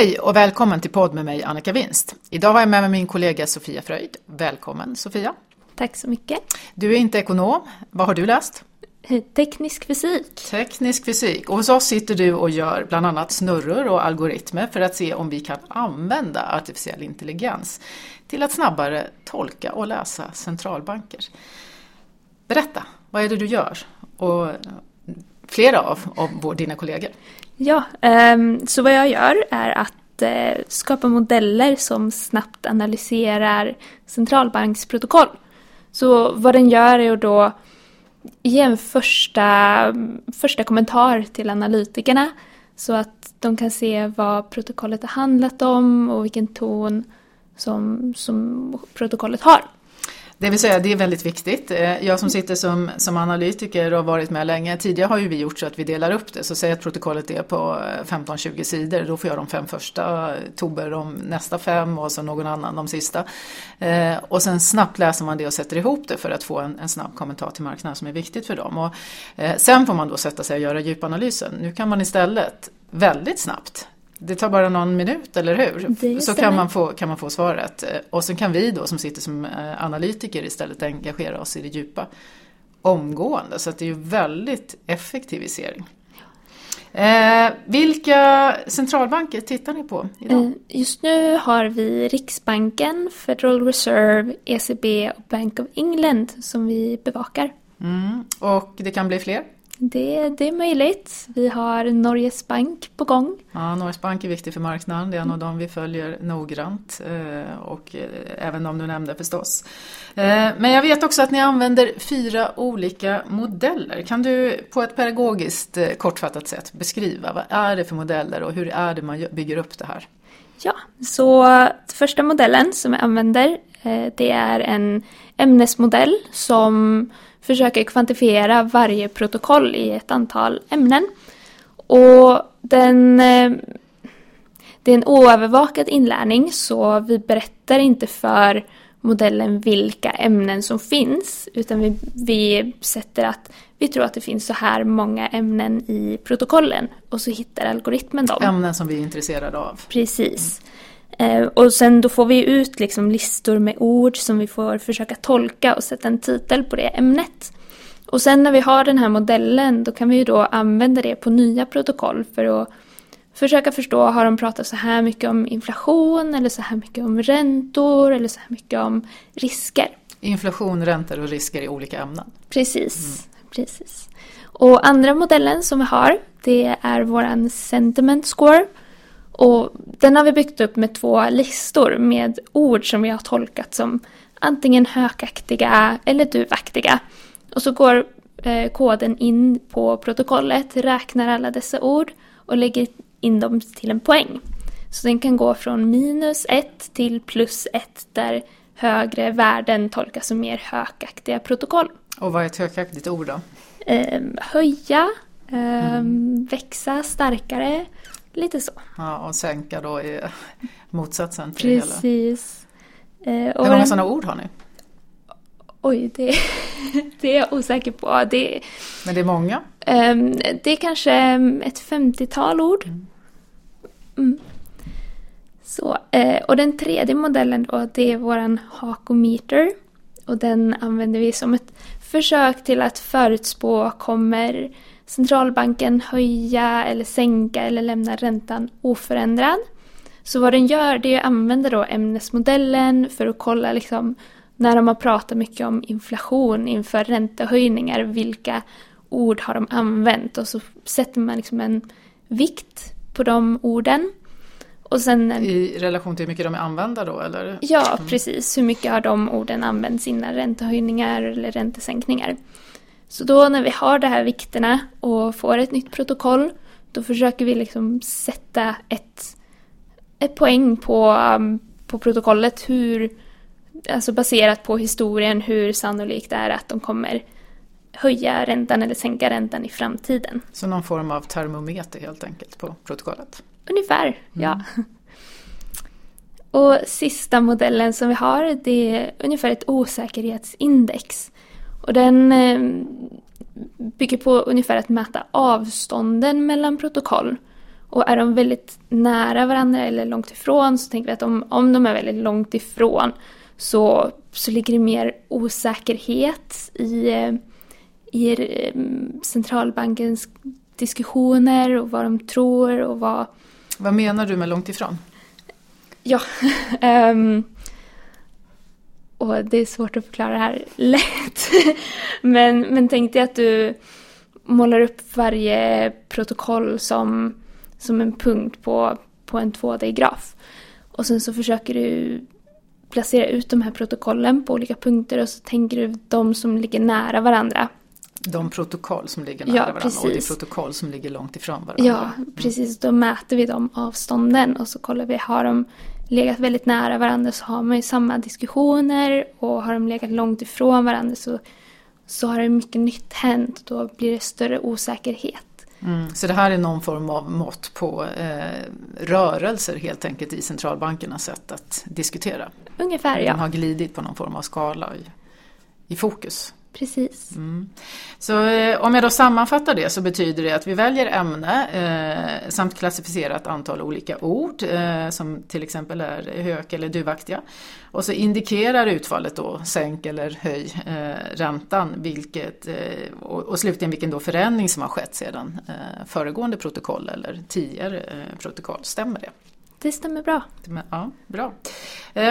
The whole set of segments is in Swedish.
Hej och välkommen till podd med mig Annika Winst. Idag har jag med mig min kollega Sofia Fröjd. Välkommen Sofia. Tack så mycket. Du är inte ekonom. Vad har du läst? Teknisk fysik. Teknisk fysik. Och hos oss sitter du och gör bland annat snurror och algoritmer för att se om vi kan använda artificiell intelligens till att snabbare tolka och läsa centralbanker. Berätta, vad är det du gör? Och flera av, av dina kollegor. Ja, ehm, så vad jag gör är att eh, skapa modeller som snabbt analyserar centralbanksprotokoll. Så vad den gör är att då ge en första, första kommentar till analytikerna så att de kan se vad protokollet har handlat om och vilken ton som, som protokollet har. Det vill säga, det är väldigt viktigt. Eh, jag som sitter som, som analytiker och har varit med länge, tidigare har ju vi gjort så att vi delar upp det. Så säg att protokollet är på eh, 15-20 sidor, då får jag de fem första, eh, Tober de nästa fem och så någon annan de sista. Och sen snabbt läser man det och sätter ihop det för att få en, en snabb kommentar till marknaden som är viktigt för dem. Och, sen får man då sätta sig och göra djupanalysen. Nu kan man istället väldigt snabbt det tar bara någon minut, eller hur? Så kan man, få, kan man få svaret. Och sen kan vi då som sitter som eh, analytiker istället engagera oss i det djupa omgående. Så det är ju väldigt effektivisering. Eh, vilka centralbanker tittar ni på idag? Eh, just nu har vi Riksbanken, Federal Reserve, ECB och Bank of England som vi bevakar. Mm, och det kan bli fler? Det, det är möjligt. Vi har Norges Bank på gång. Ja, Norges Bank är viktig för marknaden. Det är en av dem vi följer noggrant. Eh, och eh, även de du nämnde förstås. Eh, men jag vet också att ni använder fyra olika modeller. Kan du på ett pedagogiskt kortfattat sätt beskriva vad är det för modeller och hur är det man bygger upp det här? Ja, så första modellen som jag använder det är en ämnesmodell som försöker kvantifiera varje protokoll i ett antal ämnen. Och den, eh, det är en oövervakad inlärning så vi berättar inte för modellen vilka ämnen som finns utan vi, vi sätter att vi tror att det finns så här många ämnen i protokollen och så hittar algoritmen dem. Ämnen som vi är intresserade av. Precis. Eh, och sen då får vi ut liksom listor med ord som vi får försöka tolka och sätta en titel på det ämnet. Och sen när vi har den här modellen då kan vi ju då använda det på nya protokoll för att försöka förstå, har de pratat så här mycket om inflation eller så här mycket om räntor eller så här mycket om risker? Inflation, räntor och risker i olika ämnen. Precis, mm. precis. Och andra modellen som vi har det är våran sentiment score. Och den har vi byggt upp med två listor med ord som vi har tolkat som antingen hökaktiga eller duvaktiga. Och så går eh, koden in på protokollet, räknar alla dessa ord och lägger in dem till en poäng. Så den kan gå från minus 1 till plus 1 där högre värden tolkas som mer hökaktiga protokoll. Och vad är ett hökaktigt ord då? Eh, höja, eh, mm. växa starkare, Lite så. Ja, och sänka då är motsatsen till Precis. det hela. Eh, Hur många sådana ord har ni? Oj, det, det är jag osäker på. Det, Men det är många? Um, det är kanske ett 50-tal ord. Mm. Mm. Så, eh, och den tredje modellen då, det är våran hakometer. Och den använder vi som ett försök till att förutspå kommer centralbanken höja eller sänka eller lämna räntan oförändrad. Så vad den gör det är att använda då ämnesmodellen för att kolla liksom när de har pratat mycket om inflation inför räntehöjningar, vilka ord har de använt? Och så sätter man liksom en vikt på de orden. Och sen, I relation till hur mycket de är använda då eller? Ja, mm. precis. Hur mycket har de orden använts innan räntehöjningar eller räntesänkningar? Så då när vi har de här vikterna och får ett nytt protokoll då försöker vi liksom sätta ett, ett poäng på, um, på protokollet. Hur, alltså baserat på historien hur sannolikt det är att de kommer höja räntan eller sänka räntan i framtiden. Så någon form av termometer helt enkelt på protokollet? Ungefär, mm. ja. Och sista modellen som vi har det är ungefär ett osäkerhetsindex. Och den eh, bygger på ungefär att mäta avstånden mellan protokoll. Och är de väldigt nära varandra eller långt ifrån så tänker vi att om, om de är väldigt långt ifrån så, så ligger det mer osäkerhet i, i eh, centralbankens diskussioner och vad de tror och vad... Vad menar du med långt ifrån? Ja, um, och det är svårt att förklara det här lätt. men, men tänk dig att du målar upp varje protokoll som, som en punkt på, på en 2D-graf. Och sen så försöker du placera ut de här protokollen på olika punkter och så tänker du de som ligger nära varandra. De protokoll som ligger nära ja, varandra precis. och de protokoll som ligger långt ifrån varandra. Ja, precis. Då mäter vi de avstånden och så kollar vi, har de legat väldigt nära varandra så har man ju samma diskussioner och har de legat långt ifrån varandra så, så har det mycket nytt hänt. Då blir det större osäkerhet. Mm, så det här är någon form av mått på eh, rörelser helt enkelt i centralbankernas sätt att diskutera? Ungefär ja. De har glidit på någon form av skala i, i fokus. Precis. Mm. Så eh, om jag då sammanfattar det så betyder det att vi väljer ämne eh, samt klassificerar ett antal olika ord eh, som till exempel är hök eller duvaktiga. Och så indikerar utfallet då sänk eller höj eh, räntan vilket, eh, och, och, slutligen vilken då förändring som har skett sedan eh, föregående protokoll eller tidigare protokoll. Stämmer det? Det stämmer bra. Ja, bra.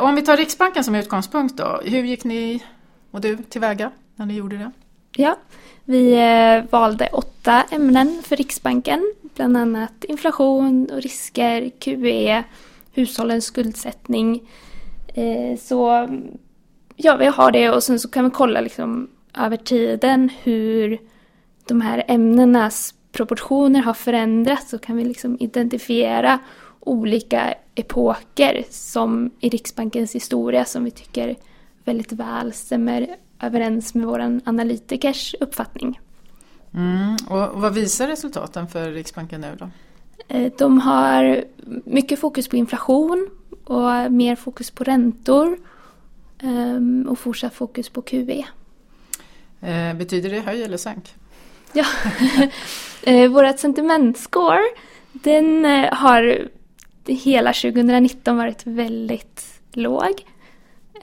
om vi tar Riksbanken som utgångspunkt då, hur gick ni och du tillväga? När ni gjorde det? Ja, vi eh, valde åtta ämnen för Riksbanken. Bland annat inflation och risker, QE, hushållens skuldsättning. Eh, så ja, vi har det och sen så kan vi kolla liksom över tiden hur de här ämnenas proportioner har förändrats så kan vi liksom identifiera olika epoker som i Riksbankens historia som vi tycker väldigt väl stämmer överens med vår analytikers uppfattning. Mm. Och vad visar resultaten för Riksbanken nu då? Eh, de har mycket fokus på inflation och mer fokus på räntor ehm, och fortsatt fokus på QE. Eh, betyder det höj eller sänk? Ja, eh, vårt sentimentscore den har hela 2019 varit väldigt låg.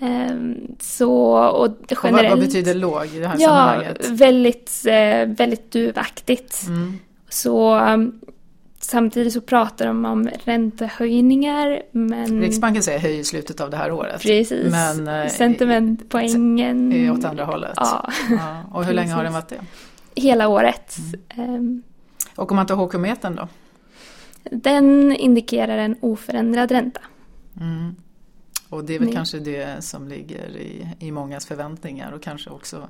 Ehm, så, och generellt, och vad, vad, betyder låg i det här ja, sammanhanget? Väldigt, eh, väldigt duvaktigt. Mm. Så um, samtidigt så pratar de om räntehöjningar men... Riksbanken säger höj i slutet av det här året. Precis. Men eh, sentimentpoängen... Är åt andra hållet. Ja. ja. Och hur länge har den varit det? Hela året. Mm. Um, och om man tar HQ-metern då? Den indikerar en oförändrad ränta. Mm. Och det är väl Nej. kanske det som ligger i, i mångas förväntningar och kanske också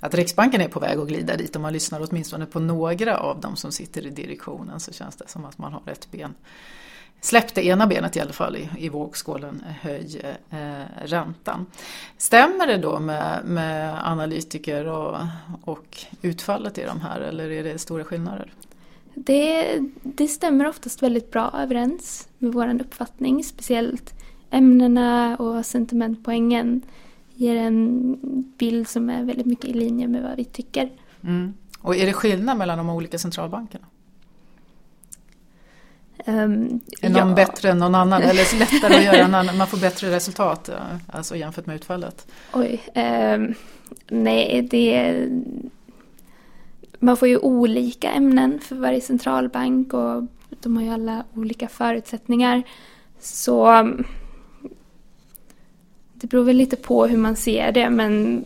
att Riksbanken är på väg att glida dit. Om man lyssnar åtminstone på några av dem som sitter i direktionen så känns det som att man har ett ben. Släpp det ena benet i alla fall i, i vågskålen, höj eh, räntan. Stämmer det då med, med analytiker och, och utfallet i de här eller är det stora skillnader? Det, det stämmer oftast väldigt bra överens med vår uppfattning, speciellt ämnena och sentimentpoängen ger en bild som är väldigt mycket i linje med vad vi tycker. Mm. Och är det skillnad mellan de olika centralbankerna? Um, är någon ja. bättre än någon annan eller lättare att göra en annan, man får bättre resultat alltså jämfört med utfallet? Oj, um, nej det man får ju olika ämnen för varje centralbank och de har ju alla olika förutsättningar. Så det beror väl lite på hur man ser det men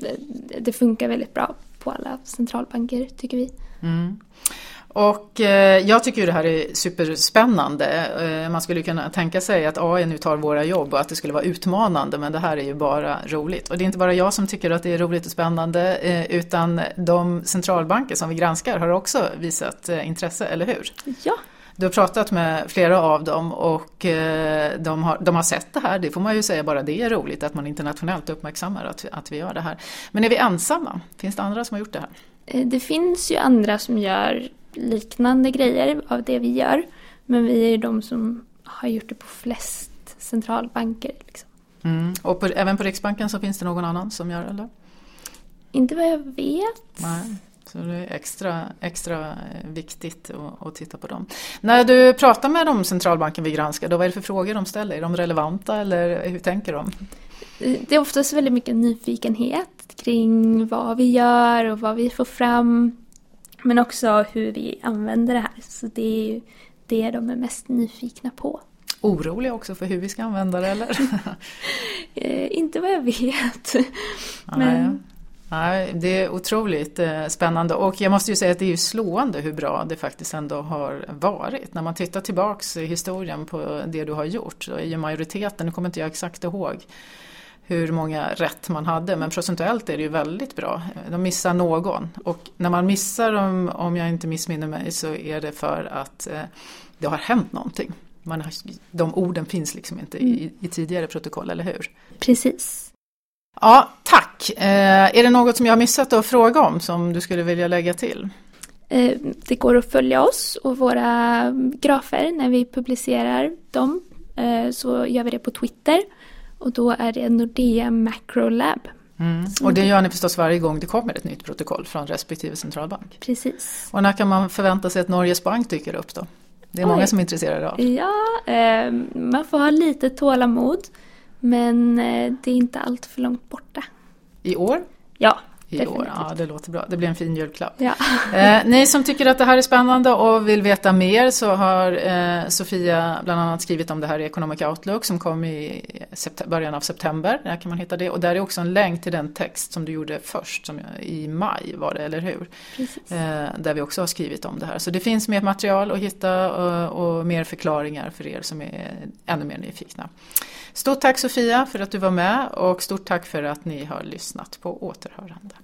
det funkar väldigt bra på alla centralbanker tycker vi. Mm. Och eh, jag tycker ju det här är superspännande. Eh, man skulle kunna tänka sig att AI nu tar våra jobb och att det skulle vara utmanande men det här är ju bara roligt. Och det är inte bara jag som tycker att det är roligt och spännande eh, utan de centralbanker som vi granskar har också visat eh, intresse, eller hur? Ja. Du har pratat med flera av dem och eh, de har, de har sett det här. Det får man ju säga bara det är roligt att man internationellt uppmärksammar att, att vi gör det här. Men är vi ensamma? Finns det andra som har gjort det här? Eh, det finns ju andra som gör liknande grejer av det vi gör. Men vi är de som har gjort det på flest centralbanker. Liksom. Mm. Och på, även på Riksbanken så finns det någon annan som gör det? Eller? Inte vad jag vet. Nej. Så det är extra, extra eh, viktigt att, att, titta på dem. När du pratar med dem centralbanken vi granskar, då, vad är det för frågor de ställer? Är de relevanta eller hur tänker de? Det är oftast väldigt mycket nyfikenhet kring vad vi gör och vad vi får fram. Men också hur vi använder det här. Så det är ju det de är mest nyfikna på. Oroliga också för hur vi ska använda det eller? Eh, inte vad jag vet. Men... Nej, det är otroligt eh, spännande och jag måste ju säga att det är ju slående hur bra det faktiskt ändå har varit. När man tittar tillbaks i historien på det du har gjort så är ju majoriteten, nu kommer inte jag exakt ihåg hur många rätt man hade men procentuellt är det ju väldigt bra. De missar någon och när man missar dem, om jag inte missminner mig, så är det för att eh, det har hänt någonting. Man har, de orden finns liksom inte i, i tidigare protokoll, eller hur? Precis. Ja, tack. Eh, är det något som jag har missat att fråga om som du skulle vilja lägga till? Eh, det går att följa oss och våra grafer när vi publicerar dem. Eh, så gör vi det på Twitter och då är det Nordea Macro Lab. Mm. Och det gör ni förstås varje gång det kommer ett nytt protokoll från respektive centralbank. Precis. Och när kan man förvänta sig att Norges Bank dyker upp då? Det är Oj. många som är intresserade av. Ja, man får ha lite tålamod. Men eh, det är inte allt för långt borta. I år? Ja, i Definitivt. år. Ja, det låter bra. Det blir en fin julklapp. Ja. Eh, ni som tycker att det här är spännande och vill veta mer så har eh, Sofia bland annat skrivit om det här i Economic Outlook som kom i början av september. Där kan man hitta det. Och där är också en länk till den text som du gjorde först, som i maj var det, eller hur? Eh, där vi också har skrivit om det här. Så det finns mer material att hitta och, och mer förklaringar för er som är ännu mer nyfikna. Stort tack Sofia för att du var med och stort tack för att ni har lyssnat på återhörande.